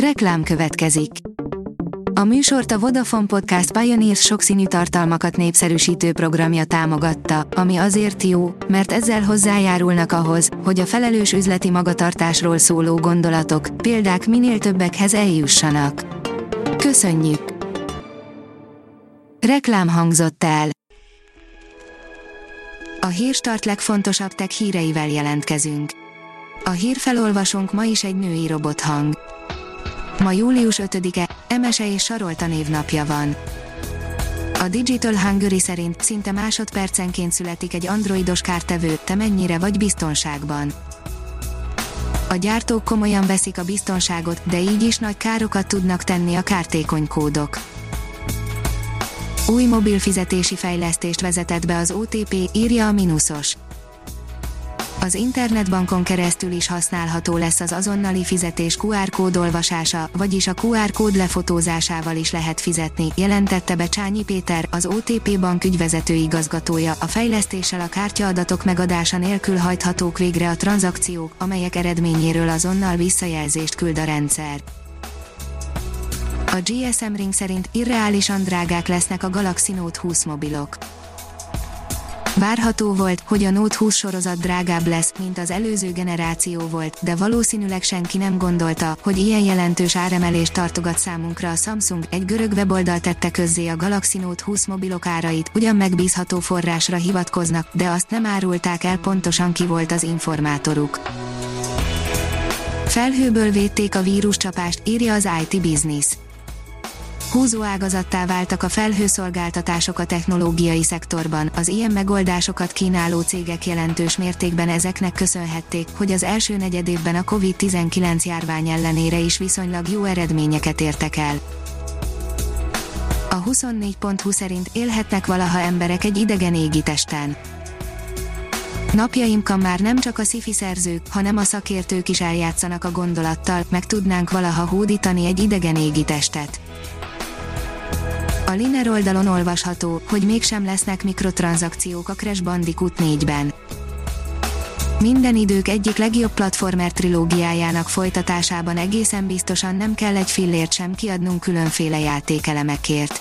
Reklám következik. A műsort a Vodafone Podcast Pioneers sokszínű tartalmakat népszerűsítő programja támogatta, ami azért jó, mert ezzel hozzájárulnak ahhoz, hogy a felelős üzleti magatartásról szóló gondolatok, példák minél többekhez eljussanak. Köszönjük! Reklám hangzott el. A hírstart legfontosabb tech híreivel jelentkezünk. A hírfelolvasónk ma is egy női robothang. Ma július 5-e, Emese és Sarolta névnapja van. A Digital Hungary szerint szinte másodpercenként születik egy androidos kártevő, te mennyire vagy biztonságban. A gyártók komolyan veszik a biztonságot, de így is nagy károkat tudnak tenni a kártékony kódok. Új mobil fizetési fejlesztést vezetett be az OTP, írja a Minusos az internetbankon keresztül is használható lesz az azonnali fizetés QR kód olvasása, vagyis a QR kód lefotózásával is lehet fizetni, jelentette be Csányi Péter, az OTP bank ügyvezető igazgatója. A fejlesztéssel a kártyaadatok megadása nélkül hajthatók végre a tranzakciók, amelyek eredményéről azonnal visszajelzést küld a rendszer. A GSM Ring szerint irreálisan drágák lesznek a Galaxy Note 20 mobilok Várható volt, hogy a Note 20 sorozat drágább lesz, mint az előző generáció volt, de valószínűleg senki nem gondolta, hogy ilyen jelentős áremelést tartogat számunkra a Samsung. Egy görög weboldal tette közzé a Galaxy Note 20 mobilok árait, ugyan megbízható forrásra hivatkoznak, de azt nem árulták el pontosan ki volt az informátoruk. Felhőből védték a víruscsapást, írja az IT Business húzó ágazattá váltak a felhőszolgáltatások a technológiai szektorban, az ilyen megoldásokat kínáló cégek jelentős mértékben ezeknek köszönhették, hogy az első negyedévben a COVID-19 járvány ellenére is viszonylag jó eredményeket értek el. A 24.20 szerint élhetnek valaha emberek egy idegen égitesten. Napjainkban már nem csak a szifi szerzők, hanem a szakértők is eljátszanak a gondolattal, meg tudnánk valaha hódítani egy idegen égitestet. A Liner oldalon olvasható, hogy mégsem lesznek mikrotranszakciók a Crash Bandicoot 4-ben. Minden idők egyik legjobb platformer trilógiájának folytatásában egészen biztosan nem kell egy fillért sem kiadnunk különféle játékelemekért.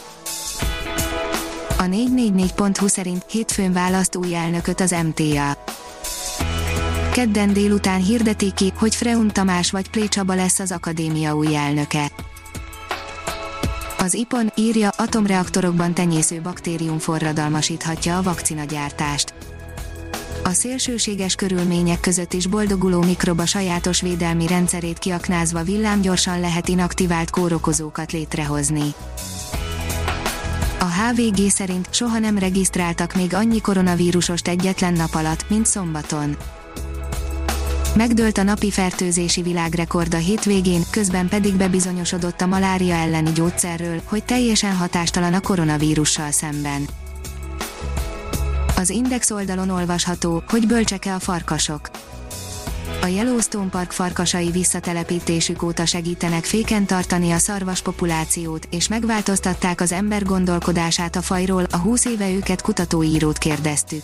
A 444.hu szerint hétfőn választ új elnököt az MTA. Kedden délután hirdetik ki, hogy Freun Tamás vagy Plécsaba lesz az akadémia új elnöke. Az IPON írja, atomreaktorokban tenyésző baktérium forradalmasíthatja a vakcinagyártást. A szélsőséges körülmények között is boldoguló mikroba sajátos védelmi rendszerét kiaknázva villámgyorsan lehet inaktivált kórokozókat létrehozni. A HVG szerint soha nem regisztráltak még annyi koronavírusost egyetlen nap alatt, mint szombaton. Megdőlt a napi fertőzési világrekord a hétvégén, közben pedig bebizonyosodott a malária elleni gyógyszerről, hogy teljesen hatástalan a koronavírussal szemben. Az Index oldalon olvasható, hogy bölcseke a farkasok. A Yellowstone Park farkasai visszatelepítésük óta segítenek féken tartani a szarvas populációt, és megváltoztatták az ember gondolkodását a fajról, a 20 éve őket kutatóírót kérdeztük.